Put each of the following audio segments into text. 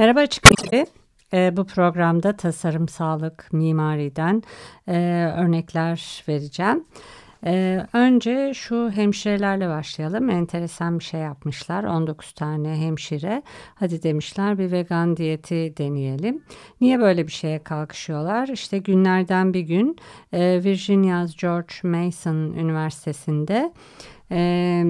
Merhaba Açık e, bu programda tasarım, sağlık, mimariden e, örnekler vereceğim. E, önce şu hemşirelerle başlayalım. Enteresan bir şey yapmışlar. 19 tane hemşire. Hadi demişler bir vegan diyeti deneyelim. Niye böyle bir şeye kalkışıyorlar? İşte günlerden bir gün e, Virginia George Mason Üniversitesi'nde... E,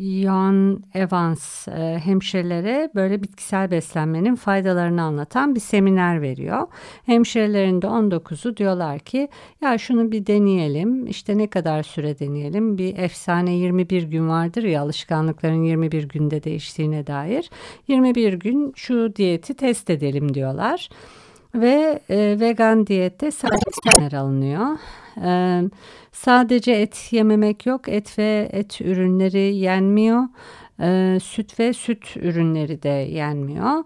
Jan Evans e, hemşirelere böyle bitkisel beslenmenin faydalarını anlatan bir seminer veriyor. Hemşirelerin de 19'u diyorlar ki ya şunu bir deneyelim işte ne kadar süre deneyelim bir efsane 21 gün vardır ya alışkanlıkların 21 günde değiştiğine dair 21 gün şu diyeti test edelim diyorlar. Ve e, vegan diyette sadece alınıyor. E, sadece et yememek yok. Et ve et ürünleri yenmiyor. E, süt ve süt ürünleri de yenmiyor.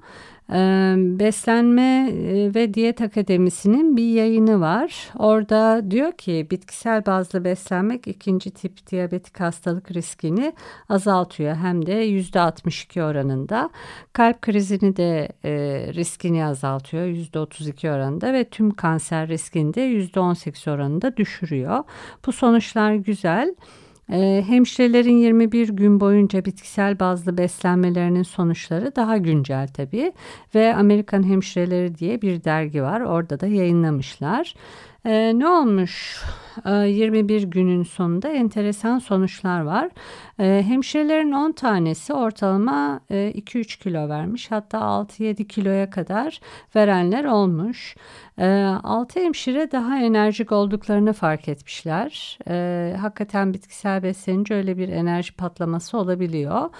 Beslenme ve Diyet Akademisi'nin bir yayını var. Orada diyor ki bitkisel bazlı beslenmek ikinci tip diyabetik hastalık riskini azaltıyor. Hem de yüzde 62 oranında. Kalp krizini de riskini azaltıyor yüzde 32 oranında ve tüm kanser riskini de yüzde 18 oranında düşürüyor. Bu sonuçlar güzel. Ee, hemşirelerin 21 gün boyunca bitkisel bazlı beslenmelerinin sonuçları daha güncel tabii ve Amerikan Hemşireleri diye bir dergi var orada da yayınlamışlar. Ee, ne olmuş? 21 ee, günün sonunda enteresan sonuçlar var. Ee, hemşirelerin 10 tanesi ortalama 2-3 e, kilo vermiş. Hatta 6-7 kiloya kadar verenler olmuş. 6 hemşire daha enerjik olduklarını fark etmişler. Hakikaten bitkisel beslenince öyle bir enerji patlaması olabiliyor.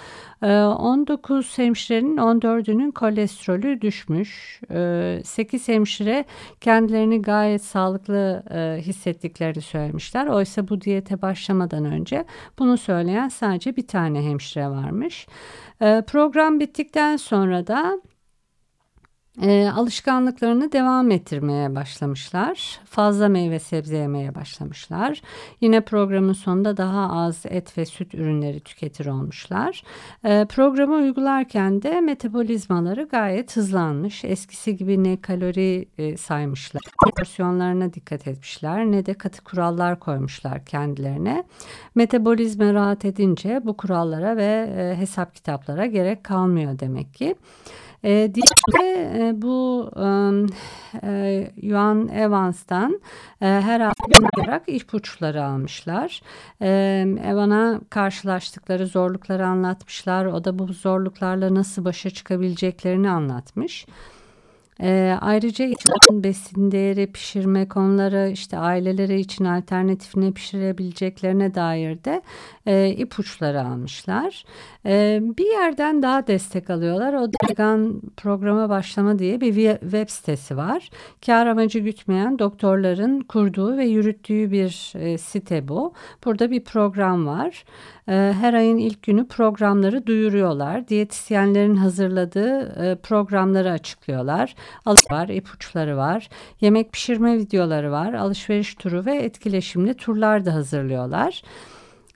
19 hemşirenin 14'ünün kolesterolü düşmüş. 8 hemşire kendilerini gayet sağlıklı e, hissettiklerini söylemişler. Oysa bu diyete başlamadan önce bunu söyleyen sadece bir tane hemşire varmış. E, program bittikten sonra da e, alışkanlıklarını devam ettirmeye başlamışlar. Fazla meyve sebze yemeye başlamışlar. Yine programın sonunda daha az et ve süt ürünleri tüketir olmuşlar. E, programı uygularken de metabolizmaları gayet hızlanmış. Eskisi gibi ne kalori e, saymışlar, porsiyonlarına dikkat etmişler ne de katı kurallar koymuşlar kendilerine. Metabolizma rahat edince bu kurallara ve e, hesap kitaplara gerek kalmıyor demek ki. E, diğeri e, bu e, Yuan Evans'tan e, her hafta olarak ipuçları almışlar. E, Evan'a karşılaştıkları zorlukları anlatmışlar. O da bu zorluklarla nasıl başa çıkabileceklerini anlatmış. E, ayrıca besin değeri pişirme konuları işte aileleri için alternatif ne pişirebileceklerine dair de e, ipuçları almışlar. E, bir yerden daha destek alıyorlar. O vegan programa başlama diye bir web sitesi var. Kar amacı gütmeyen doktorların kurduğu ve yürüttüğü bir e, site bu. Burada bir program var. E, her ayın ilk günü programları duyuruyorlar. Diyetisyenlerin hazırladığı e, programları açıklıyorlar. Alış var, ipuçları var. Yemek pişirme videoları var. Alışveriş turu ve etkileşimli turlar da hazırlıyorlar.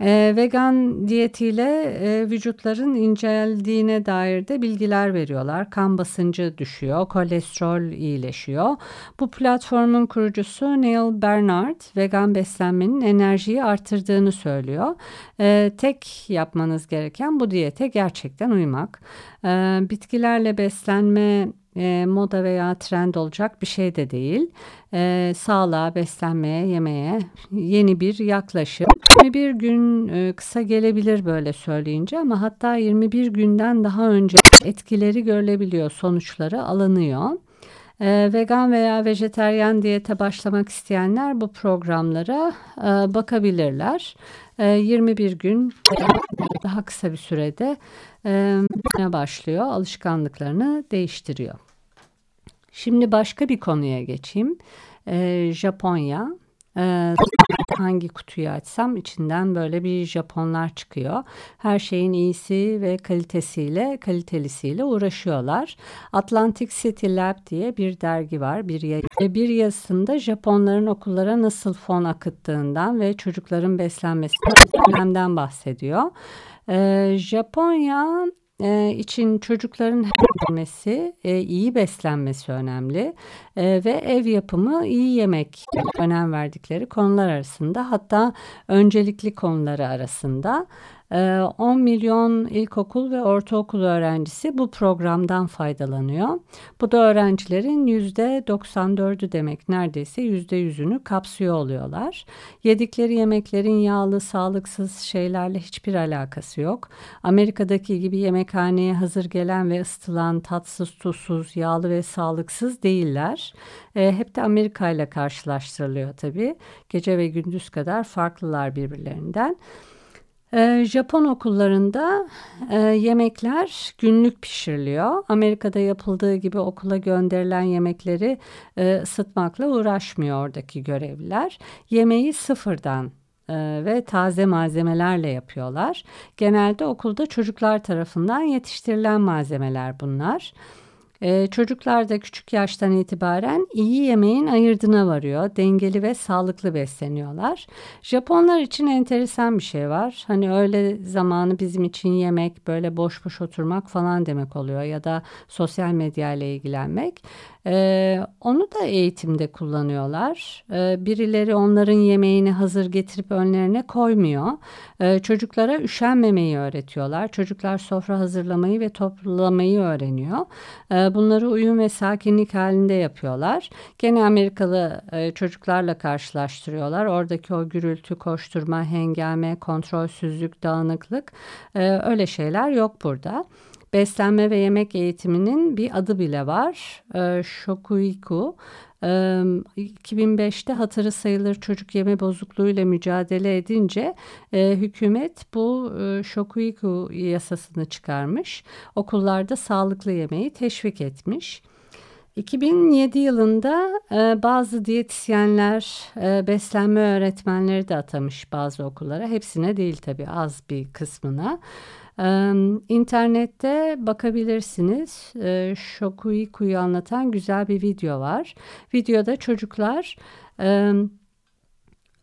E, vegan diyetiyle e, vücutların inceldiğine dair de bilgiler veriyorlar. Kan basıncı düşüyor, kolesterol iyileşiyor. Bu platformun kurucusu Neil Bernard vegan beslenmenin enerjiyi artırdığını söylüyor. E, tek yapmanız gereken bu diyete gerçekten uymak. E, bitkilerle beslenme e, moda veya trend olacak bir şey de değil. E, sağlığa, beslenmeye, yemeğe yeni bir yaklaşım. 21 gün e, kısa gelebilir böyle söyleyince ama hatta 21 günden daha önce etkileri görülebiliyor, sonuçları alınıyor. E, vegan veya vejeteryan diyete başlamak isteyenler bu programlara e, bakabilirler. E, 21 gün daha kısa bir sürede e, başlıyor, alışkanlıklarını değiştiriyor. Şimdi başka bir konuya geçeyim. E, Japonya. E, hangi kutuyu açsam içinden böyle bir Japonlar çıkıyor. Her şeyin iyisi ve kalitesiyle, kalitelisiyle uğraşıyorlar. Atlantic City Lab diye bir dergi var. Bir, bir yazısında Japonların okullara nasıl fon akıttığından ve çocukların beslenmesinden bahsediyor. Ee, Japonya e, için çocukların beslenmesi, e, iyi beslenmesi önemli e, ve ev yapımı iyi yemek önem verdikleri konular arasında hatta öncelikli konuları arasında. 10 ee, milyon ilkokul ve ortaokul öğrencisi bu programdan faydalanıyor. Bu da öğrencilerin %94'ü demek neredeyse %100'ünü kapsıyor oluyorlar. Yedikleri yemeklerin yağlı, sağlıksız şeylerle hiçbir alakası yok. Amerika'daki gibi yemekhaneye hazır gelen ve ısıtılan tatsız, tuzsuz, yağlı ve sağlıksız değiller. E, hep de Amerika ile karşılaştırılıyor tabii. Gece ve gündüz kadar farklılar birbirlerinden. Ee, Japon okullarında e, yemekler günlük pişiriliyor. Amerika'da yapıldığı gibi okula gönderilen yemekleri e, ısıtmakla uğraşmıyor oradaki görevliler. Yemeği sıfırdan e, ve taze malzemelerle yapıyorlar. Genelde okulda çocuklar tarafından yetiştirilen malzemeler bunlar. Ee, çocuklar da küçük yaştan itibaren iyi yemeğin ayırdına varıyor. Dengeli ve sağlıklı besleniyorlar. Japonlar için enteresan bir şey var. Hani öyle zamanı bizim için yemek, böyle boş boş oturmak falan demek oluyor ya da sosyal medya ile ilgilenmek. Ee, onu da eğitimde kullanıyorlar. Ee, birileri onların yemeğini hazır getirip önlerine koymuyor. Ee, çocuklara üşenmemeyi öğretiyorlar. Çocuklar sofra hazırlamayı ve toplamayı öğreniyor. Ee, bunları uyum ve sakinlik halinde yapıyorlar. Gene Amerikalı e, çocuklarla karşılaştırıyorlar. Oradaki o gürültü, koşturma, hengame, kontrolsüzlük, dağınıklık e, öyle şeyler yok burada beslenme ve yemek eğitiminin bir adı bile var. E, Shokuiku. E, 2005'te hatırı sayılır çocuk yeme bozukluğuyla mücadele edince e, hükümet bu e, Shokuiku yasasını çıkarmış. Okullarda sağlıklı yemeği teşvik etmiş. 2007 yılında e, bazı diyetisyenler, e, beslenme öğretmenleri de atamış bazı okullara. Hepsine değil tabii az bir kısmına. İnternette bakabilirsiniz. E, Shokuiku'yu anlatan güzel bir video var. Videoda çocuklar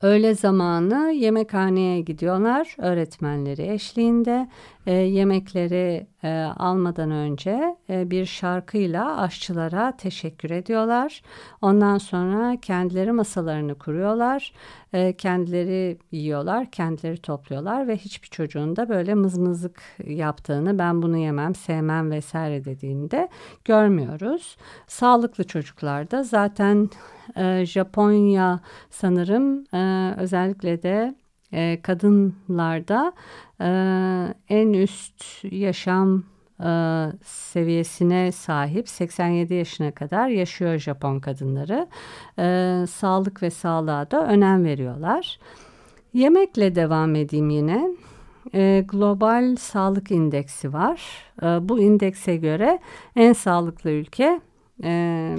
öğle zamanı yemekhaneye gidiyorlar öğretmenleri eşliğinde e, yemekleri e, almadan önce e, bir şarkıyla aşçılara teşekkür ediyorlar. Ondan sonra kendileri masalarını kuruyorlar. E, kendileri yiyorlar, kendileri topluyorlar ve hiçbir çocuğun da böyle mızmızlık yaptığını ben bunu yemem, sevmem vesaire dediğinde görmüyoruz. Sağlıklı çocuklarda zaten e, Japonya sanırım e, özellikle de e, kadınlarda e, en üst yaşam e, seviyesine sahip 87 yaşına kadar yaşıyor Japon kadınları. E, sağlık ve sağlığa da önem veriyorlar. Yemekle devam edeyim yine. Global Sağlık İndeksi var. Bu indekse göre en sağlıklı ülke e,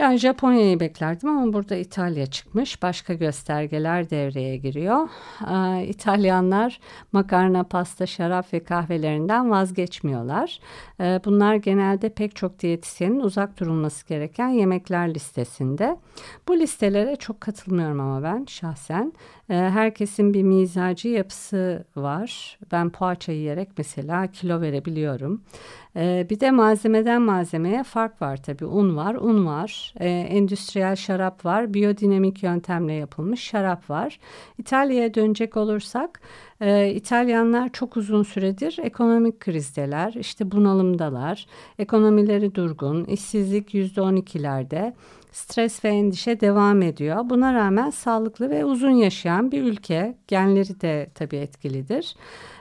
yani Japonya'yı beklerdim ama burada İtalya çıkmış. Başka göstergeler devreye giriyor. Ee, İtalyanlar makarna, pasta, şarap ve kahvelerinden vazgeçmiyorlar. Ee, bunlar genelde pek çok diyetisyenin uzak durulması gereken yemekler listesinde. Bu listelere çok katılmıyorum ama ben şahsen. Ee, herkesin bir mizacı yapısı var. Ben poğaça yiyerek mesela kilo verebiliyorum. Ee, bir de malzemeden malzemeye fark var tabii. Un var, un var. Ee, endüstriyel şarap var. Biyodinamik yöntemle yapılmış şarap var. İtalya'ya dönecek olursak e, İtalyanlar çok uzun süredir ekonomik krizdeler. işte bunalımdalar. Ekonomileri durgun. işsizlik yüzde on ikilerde. Stres ve endişe devam ediyor. Buna rağmen sağlıklı ve uzun yaşayan bir ülke. Genleri de tabii etkilidir.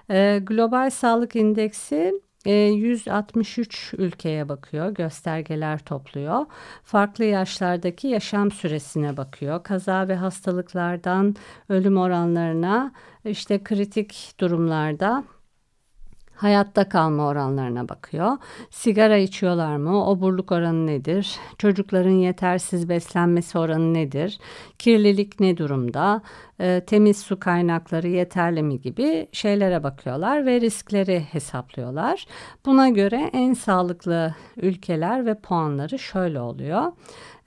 E, Global Sağlık İndeksi 163 e, ülkeye bakıyor, göstergeler topluyor. Farklı yaşlardaki yaşam süresine bakıyor. Kaza ve hastalıklardan ölüm oranlarına, işte kritik durumlarda hayatta kalma oranlarına bakıyor. Sigara içiyorlar mı? Oburluk oranı nedir? Çocukların yetersiz beslenmesi oranı nedir? Kirlilik ne durumda? E, temiz su kaynakları yeterli mi gibi şeylere bakıyorlar ve riskleri hesaplıyorlar. Buna göre en sağlıklı ülkeler ve puanları şöyle oluyor.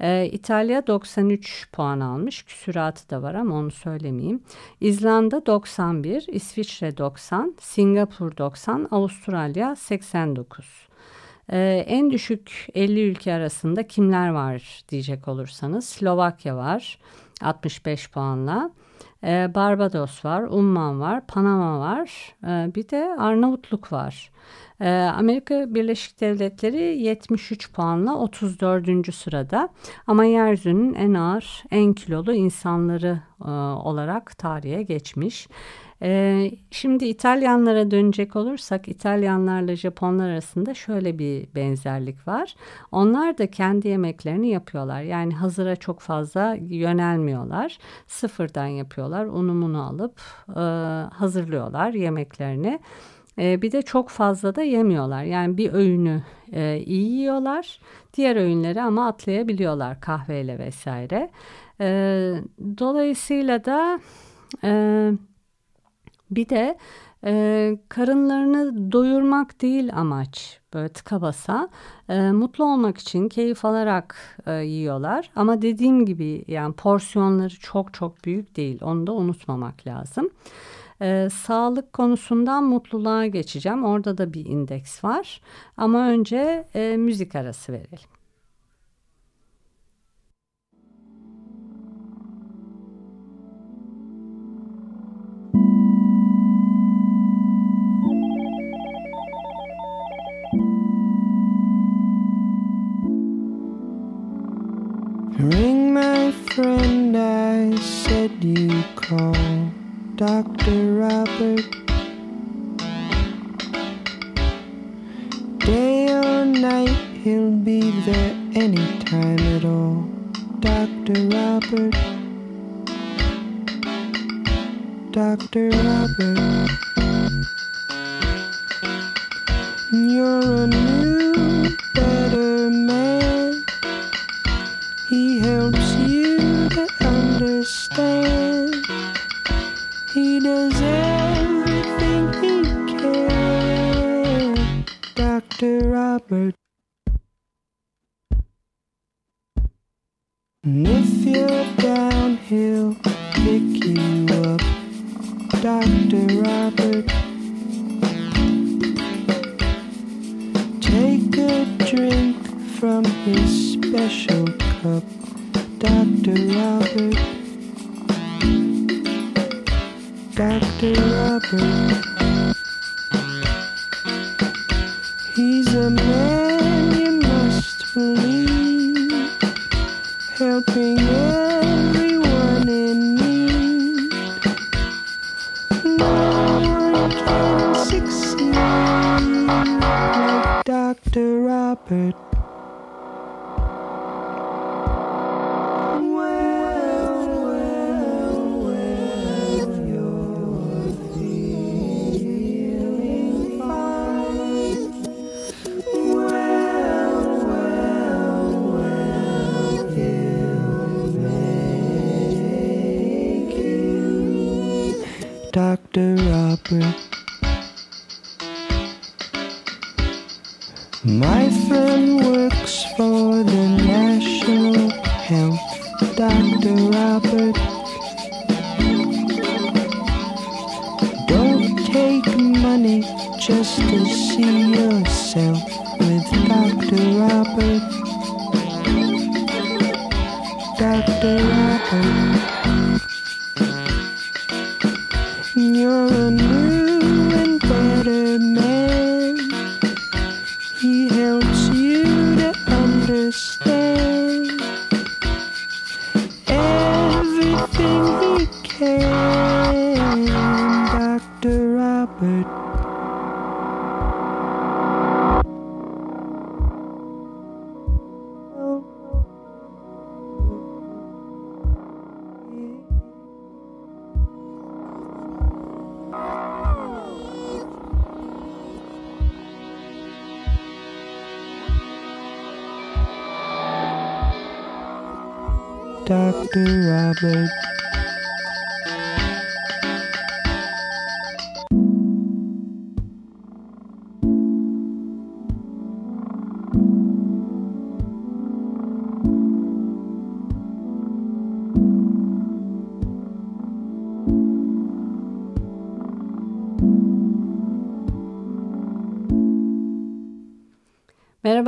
Ee, İtalya 93 puan almış. Küsuratı da var ama onu söylemeyeyim. İzlanda 91, İsviçre 90, Singapur 90, Avustralya 89. Ee, en düşük 50 ülke arasında kimler var diyecek olursanız Slovakya var 65 puanla. Ee, Barbados var, Umman var, Panama var, ee, bir de Arnavutluk var. Amerika Birleşik Devletleri 73 puanla 34. sırada ama yeryüzünün en ağır, en kilolu insanları e, olarak tarihe geçmiş. Ee, şimdi İtalyanlara dönecek olursak İtalyanlarla Japonlar arasında şöyle bir benzerlik var. Onlar da kendi yemeklerini yapıyorlar. Yani hazıra çok fazla yönelmiyorlar. Sıfırdan yapıyorlar. Unumunu alıp e, hazırlıyorlar yemeklerini. E, bir de çok fazla da yemiyorlar. Yani bir öğünü e, iyi yiyorlar. Diğer öğünleri ama atlayabiliyorlar kahveyle vesaire. E, dolayısıyla da e, bir de e, karınlarını doyurmak değil amaç böyle tıka basa e, mutlu olmak için keyif alarak e, yiyorlar ama dediğim gibi yani porsiyonları çok çok büyük değil onu da unutmamak lazım. Ee, sağlık konusundan mutluluğa geçeceğim. Orada da bir indeks var. Ama önce e, müzik arası verelim. Ring my friend, I said you call. Dr. Robert. Day or night, he'll be there anytime at all. Dr. Robert. Dr. Robert. You're a A man money just to see yourself with Dr. Robert. Dr. Robert. Dr. Robert.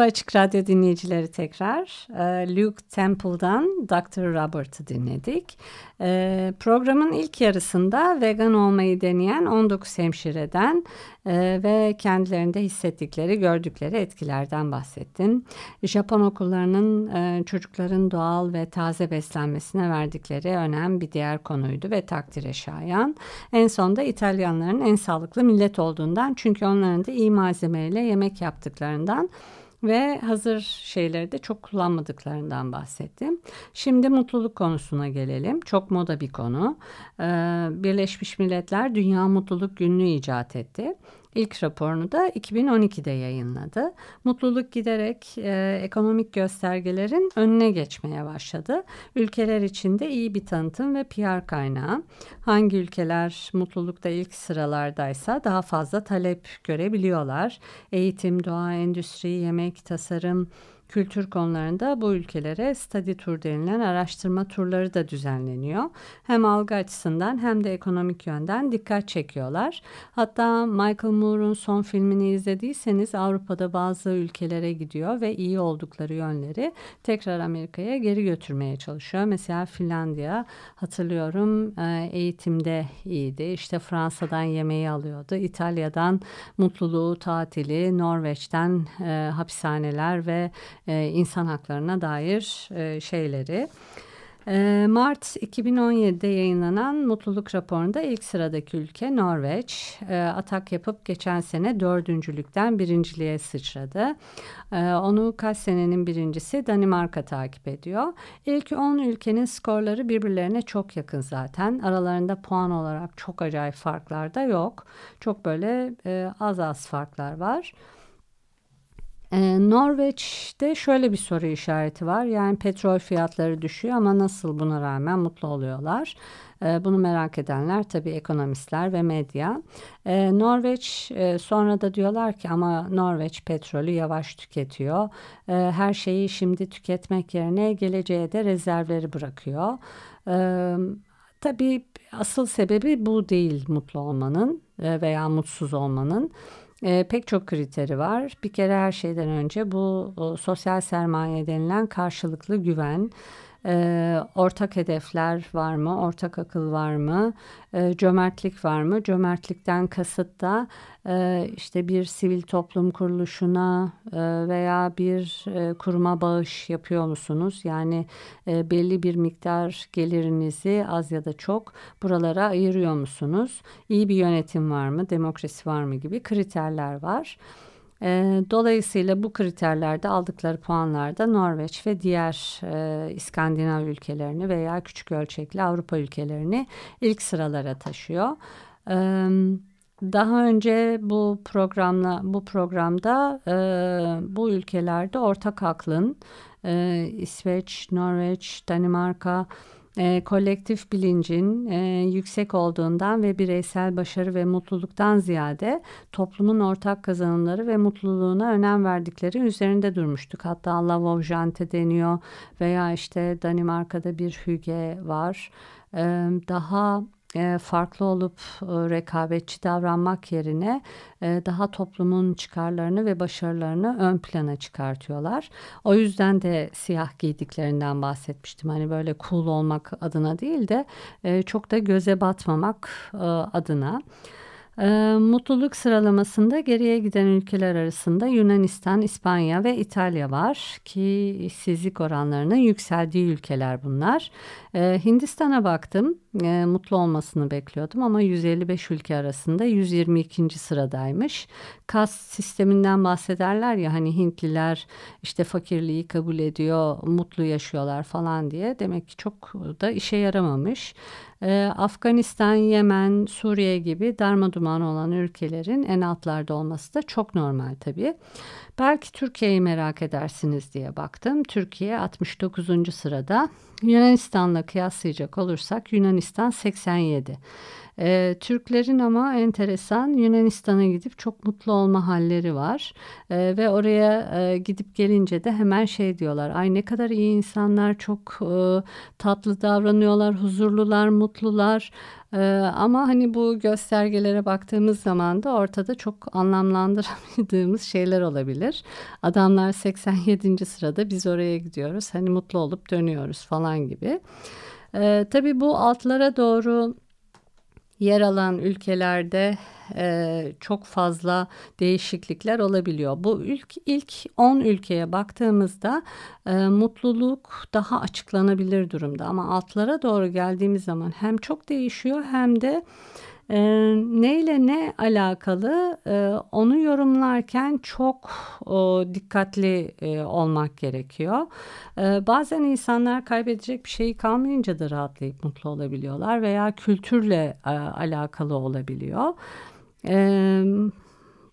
Açık Radyo dinleyicileri tekrar. Ee, Luke Temple'dan Dr. Robert'ı dinledik. Ee, programın ilk yarısında vegan olmayı deneyen 19 hemşireden e, ve kendilerinde hissettikleri, gördükleri etkilerden bahsettim. Japon okullarının e, çocukların doğal ve taze beslenmesine verdikleri önem bir diğer konuydu ve takdire şayan. En sonunda İtalyanların en sağlıklı millet olduğundan çünkü onların da iyi malzemeyle yemek yaptıklarından ve hazır şeyleri de çok kullanmadıklarından bahsettim. Şimdi mutluluk konusuna gelelim. Çok moda bir konu. Ee, Birleşmiş Milletler Dünya Mutluluk Günü'nü icat etti. İlk raporunu da 2012'de yayınladı. Mutluluk giderek e, ekonomik göstergelerin önüne geçmeye başladı. Ülkeler içinde iyi bir tanıtım ve PR kaynağı. Hangi ülkeler mutlulukta ilk sıralardaysa daha fazla talep görebiliyorlar. Eğitim, doğa, endüstri, yemek, tasarım, kültür konularında bu ülkelere study tur denilen araştırma turları da düzenleniyor. Hem algı açısından hem de ekonomik yönden dikkat çekiyorlar. Hatta Michael Moore'un son filmini izlediyseniz Avrupa'da bazı ülkelere gidiyor ve iyi oldukları yönleri tekrar Amerika'ya geri götürmeye çalışıyor. Mesela Finlandiya hatırlıyorum e, eğitimde iyiydi. İşte Fransa'dan yemeği alıyordu. İtalya'dan mutluluğu, tatili, Norveç'ten e, hapishaneler ve e, insan haklarına dair e, şeyleri. E, Mart 2017'de yayınlanan mutluluk raporunda ilk sıradaki ülke Norveç. E, atak yapıp geçen sene dördüncülükten birinciliğe sıçradı. E, onu kaç senenin birincisi Danimarka takip ediyor. İlk 10 ülkenin skorları birbirlerine çok yakın zaten. Aralarında puan olarak çok acayip farklar da yok. Çok böyle az az farklar var. Ee, Norveç'te şöyle bir soru işareti var. Yani petrol fiyatları düşüyor ama nasıl buna rağmen mutlu oluyorlar? Ee, bunu merak edenler tabii ekonomistler ve medya. Ee, Norveç e, sonra da diyorlar ki ama Norveç petrolü yavaş tüketiyor. Ee, her şeyi şimdi tüketmek yerine geleceğe de rezervleri bırakıyor. Ee, tabii asıl sebebi bu değil mutlu olmanın e, veya mutsuz olmanın. E, pek çok kriteri var. Bir kere her şeyden önce bu o, sosyal sermaye denilen karşılıklı güven, e, ortak hedefler var mı, ortak akıl var mı, e, cömertlik var mı? Cömertlikten kasıt da e, işte bir sivil toplum kuruluşuna e, veya bir e, kuruma bağış yapıyor musunuz? Yani e, belli bir miktar gelirinizi az ya da çok buralara ayırıyor musunuz? İyi bir yönetim var mı, demokrasi var mı gibi kriterler var. E, dolayısıyla bu kriterlerde aldıkları puanlarda Norveç ve diğer e, İskandinav ülkelerini veya küçük ölçekli Avrupa ülkelerini ilk sıralara taşıyor. E, daha önce bu programla bu programda e, bu ülkelerde ortak aklın e, İsveç, Norveç, Danimarka e, kolektif bilincin e, yüksek olduğundan ve bireysel başarı ve mutluluktan ziyade toplumun ortak kazanımları ve mutluluğuna önem verdikleri üzerinde durmuştuk. Hatta La Vovjante deniyor veya işte Danimarka'da bir hüge var. E, daha farklı olup e, rekabetçi davranmak yerine e, daha toplumun çıkarlarını ve başarılarını ön plana çıkartıyorlar. O yüzden de siyah giydiklerinden bahsetmiştim. Hani böyle cool olmak adına değil de çok da göze batmamak adına. E, mutluluk sıralamasında geriye giden ülkeler arasında Yunanistan, İspanya ve İtalya var ki işsizlik oranlarının yükseldiği ülkeler bunlar. E, Hindistan'a baktım e, mutlu olmasını bekliyordum ama 155 ülke arasında 122. sıradaymış. Kas sisteminden bahsederler ya hani Hintliler işte fakirliği kabul ediyor, mutlu yaşıyorlar falan diye demek ki çok da işe yaramamış. E, Afganistan, Yemen, Suriye gibi darmaduman olan ülkelerin en altlarda olması da çok normal tabii. Belki Türkiye'yi merak edersiniz diye baktım. Türkiye 69. sırada. Yunanistan'la kıyaslayacak olursak Yunanistan 87. E, Türklerin ama enteresan Yunanistan'a gidip çok mutlu olma halleri var e, ve oraya e, gidip gelince de hemen şey diyorlar ay ne kadar iyi insanlar çok e, tatlı davranıyorlar huzurlular mutlular ee, ama hani bu göstergelere baktığımız zaman da ortada çok anlamlandıramadığımız şeyler olabilir. Adamlar 87. sırada biz oraya gidiyoruz. Hani mutlu olup dönüyoruz falan gibi. Ee, tabii bu altlara doğru yer alan ülkelerde e, çok fazla değişiklikler olabiliyor. Bu ilk ilk 10 ülkeye baktığımızda e, mutluluk daha açıklanabilir durumda ama altlara doğru geldiğimiz zaman hem çok değişiyor hem de e, neyle ne alakalı e, onu yorumlarken çok o, dikkatli e, olmak gerekiyor. E, bazen insanlar kaybedecek bir şey kalmayınca da rahatlayıp mutlu olabiliyorlar veya kültürle e, alakalı olabiliyor. Evet.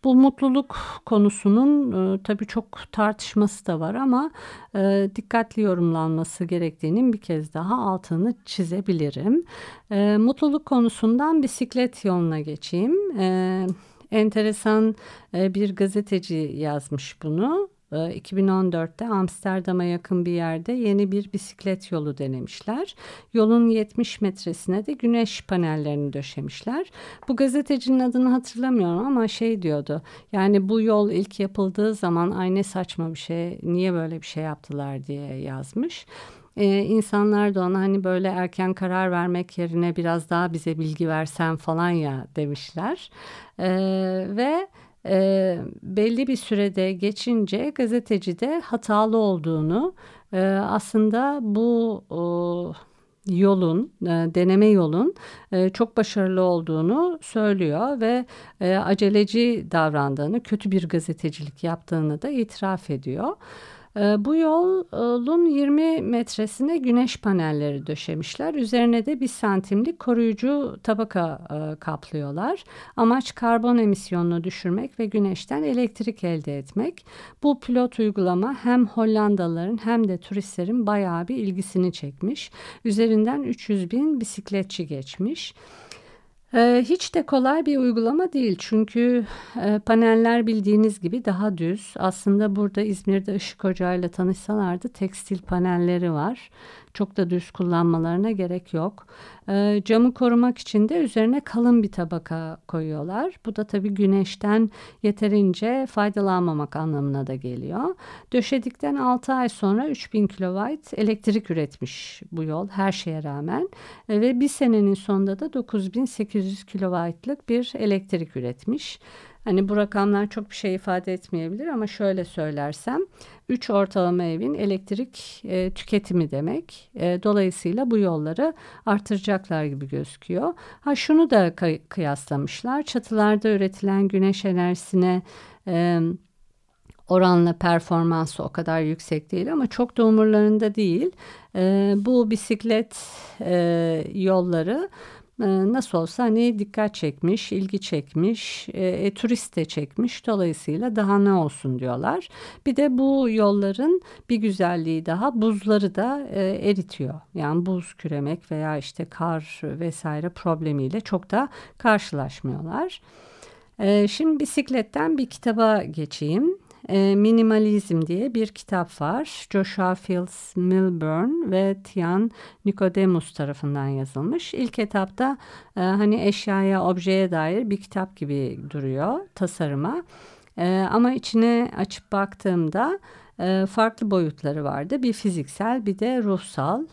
Bu mutluluk konusunun e, tabii çok tartışması da var ama e, dikkatli yorumlanması gerektiğinin bir kez daha altını çizebilirim. E, mutluluk konusundan bisiklet yoluna geçeyim. E, enteresan e, bir gazeteci yazmış bunu. 2014'te ee, Amsterdam'a yakın bir yerde yeni bir bisiklet yolu denemişler. Yolun 70 metresine de güneş panellerini döşemişler. Bu gazetecinin adını hatırlamıyorum ama şey diyordu. Yani bu yol ilk yapıldığı zaman ay ne saçma bir şey niye böyle bir şey yaptılar diye yazmış. Ee, insanlar da ona hani böyle erken karar vermek yerine biraz daha bize bilgi versen falan ya demişler. Ee, ve e, belli bir sürede geçince gazeteci de hatalı olduğunu e, aslında bu o, yolun e, deneme yolun e, çok başarılı olduğunu söylüyor ve e, aceleci davrandığını kötü bir gazetecilik yaptığını da itiraf ediyor. Ee, bu yolun 20 metresine güneş panelleri döşemişler. Üzerine de bir santimlik koruyucu tabaka e, kaplıyorlar. Amaç karbon emisyonunu düşürmek ve güneşten elektrik elde etmek. Bu pilot uygulama hem Hollandalıların hem de turistlerin bayağı bir ilgisini çekmiş. Üzerinden 300 bin bisikletçi geçmiş. Ee, hiç de kolay bir uygulama değil çünkü e, paneller bildiğiniz gibi daha düz. Aslında burada İzmir'de Işık Hoca ile tanışsalardı tekstil panelleri var. Çok da düz kullanmalarına gerek yok. E, camı korumak için de üzerine kalın bir tabaka koyuyorlar. Bu da tabii güneşten yeterince faydalanmamak anlamına da geliyor. Döşedikten 6 ay sonra 3000 kW elektrik üretmiş bu yol her şeye rağmen. E, ve bir senenin sonunda da 9800 kW'lık bir elektrik üretmiş. Hani bu rakamlar çok bir şey ifade etmeyebilir ama şöyle söylersem 3 ortalama evin elektrik e, tüketimi demek. E, dolayısıyla bu yolları artıracaklar gibi gözüküyor. Ha şunu da kıyaslamışlar. Çatılarda üretilen güneş enerjisine e, oranla performansı o kadar yüksek değil ama çok da umurlarında değil. E, bu bisiklet e, yolları nasıl olsa hani dikkat çekmiş, ilgi çekmiş, e, e, turist de çekmiş. Dolayısıyla daha ne olsun diyorlar. Bir de bu yolların bir güzelliği daha buzları da e, eritiyor. Yani buz küremek veya işte kar vesaire problemiyle çok da karşılaşmıyorlar. E, şimdi bisikletten bir kitaba geçeyim e, Minimalizm diye bir kitap var. Joshua Fields Milburn ve Tian Nicodemus tarafından yazılmış. İlk etapta e, hani eşyaya, objeye dair bir kitap gibi duruyor tasarıma. E, ama içine açıp baktığımda farklı boyutları vardı. Bir fiziksel bir de ruhsal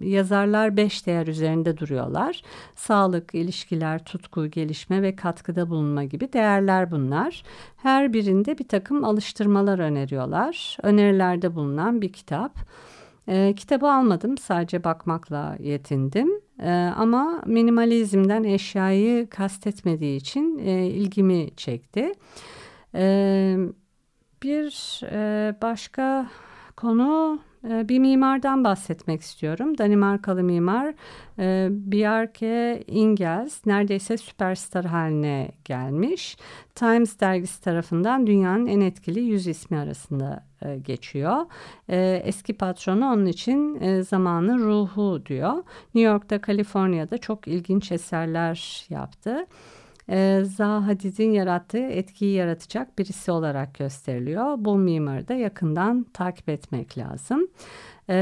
yazarlar beş değer üzerinde duruyorlar. Sağlık, ilişkiler, tutku, gelişme ve katkıda bulunma gibi değerler bunlar. Her birinde bir takım alıştırmalar öneriyorlar. Önerilerde bulunan bir kitap. E, kitabı almadım sadece bakmakla yetindim e, ama minimalizmden eşyayı kastetmediği için e, ilgimi çekti. E, bir e, başka konu bir mimardan bahsetmek istiyorum. Danimarkalı mimar e, Bjarke Ingels neredeyse süperstar haline gelmiş. Times dergisi tarafından dünyanın en etkili yüz ismi arasında e, geçiyor. Eski patronu onun için zamanın ruhu diyor. New York'ta, Kaliforniya'da çok ilginç eserler yaptı e, Zaha Hadid'in yarattığı etkiyi yaratacak birisi olarak gösteriliyor. Bu mimarı da yakından takip etmek lazım. E,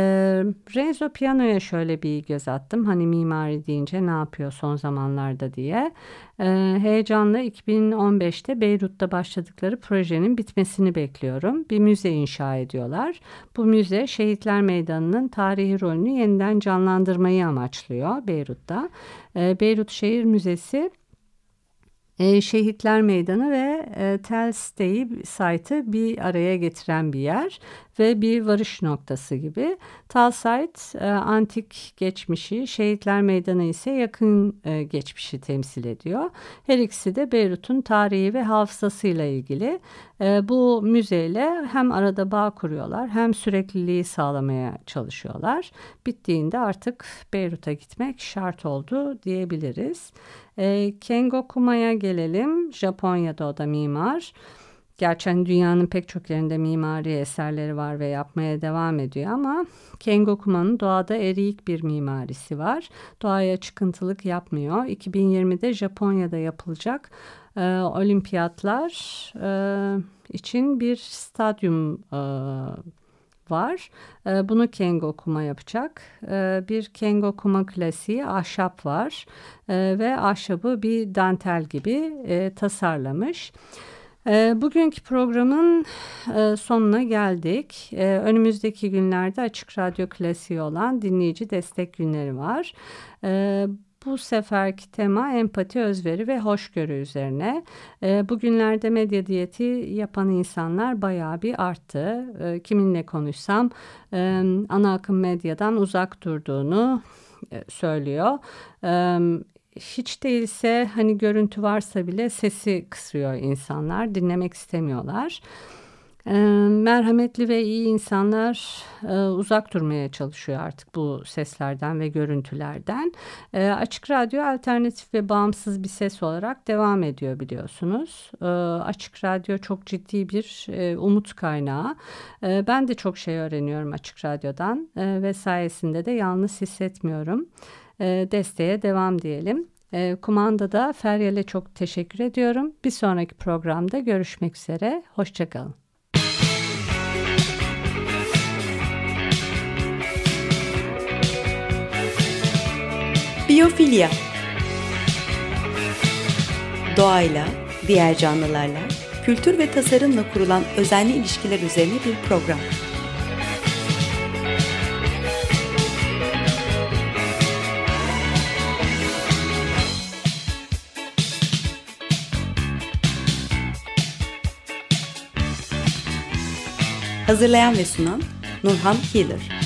Renzo Piano'ya şöyle bir göz attım. Hani mimari deyince ne yapıyor son zamanlarda diye. E, heyecanla 2015'te Beyrut'ta başladıkları projenin bitmesini bekliyorum. Bir müze inşa ediyorlar. Bu müze Şehitler Meydanı'nın tarihi rolünü yeniden canlandırmayı amaçlıyor Beyrut'ta. E, Beyrut Şehir Müzesi e, Şehitler Meydanı ve e, Tel Site'yi site'ı bir araya getiren bir yer ve bir varış noktası gibi. Talsite e, antik geçmişi, Şehitler Meydanı ise yakın e, geçmişi temsil ediyor. Her ikisi de Beyrut'un tarihi ve hafızasıyla ilgili. E, bu müzeyle hem arada bağ kuruyorlar hem sürekliliği sağlamaya çalışıyorlar. Bittiğinde artık Beyrut'a gitmek şart oldu diyebiliriz. E, Kengo Kuma'ya gelelim. Japonya'da o da mimar. Gerçi hani dünyanın pek çok yerinde mimari eserleri var ve yapmaya devam ediyor ama Kengo Kuma'nın doğada eriyik bir mimarisi var. Doğaya çıkıntılık yapmıyor. 2020'de Japonya'da yapılacak e, olimpiyatlar e, için bir stadyum e, var. E, bunu Kengo Kuma yapacak. E, bir Kengo Kuma klasiği ahşap var e, ve ahşabı bir dantel gibi e, tasarlamış. Bugünkü programın e, sonuna geldik. E, önümüzdeki günlerde Açık Radyo klasiği olan dinleyici destek günleri var. E, bu seferki tema empati, özveri ve hoşgörü üzerine. Bugünlerde medya diyeti yapan insanlar bayağı bir arttı. Kiminle konuşsam e, ana akım medyadan uzak durduğunu e, söylüyor. Hiç değilse hani görüntü varsa bile sesi kısıyor insanlar, dinlemek istemiyorlar. Merhametli ve iyi insanlar uzak durmaya çalışıyor artık bu seslerden ve görüntülerden. Açık Radyo alternatif ve bağımsız bir ses olarak devam ediyor biliyorsunuz. Açık Radyo çok ciddi bir umut kaynağı. Ben de çok şey öğreniyorum Açık Radyo'dan ve sayesinde de yalnız hissetmiyorum. E, desteğe devam diyelim. E, kumandada Feryal'e çok teşekkür ediyorum. Bir sonraki programda görüşmek üzere. Hoşçakalın. Biyofilya Doğayla, diğer canlılarla, kültür ve tasarımla kurulan özenli ilişkiler üzerine bir program. Hazırlayan ve sunan Nurhan Healer.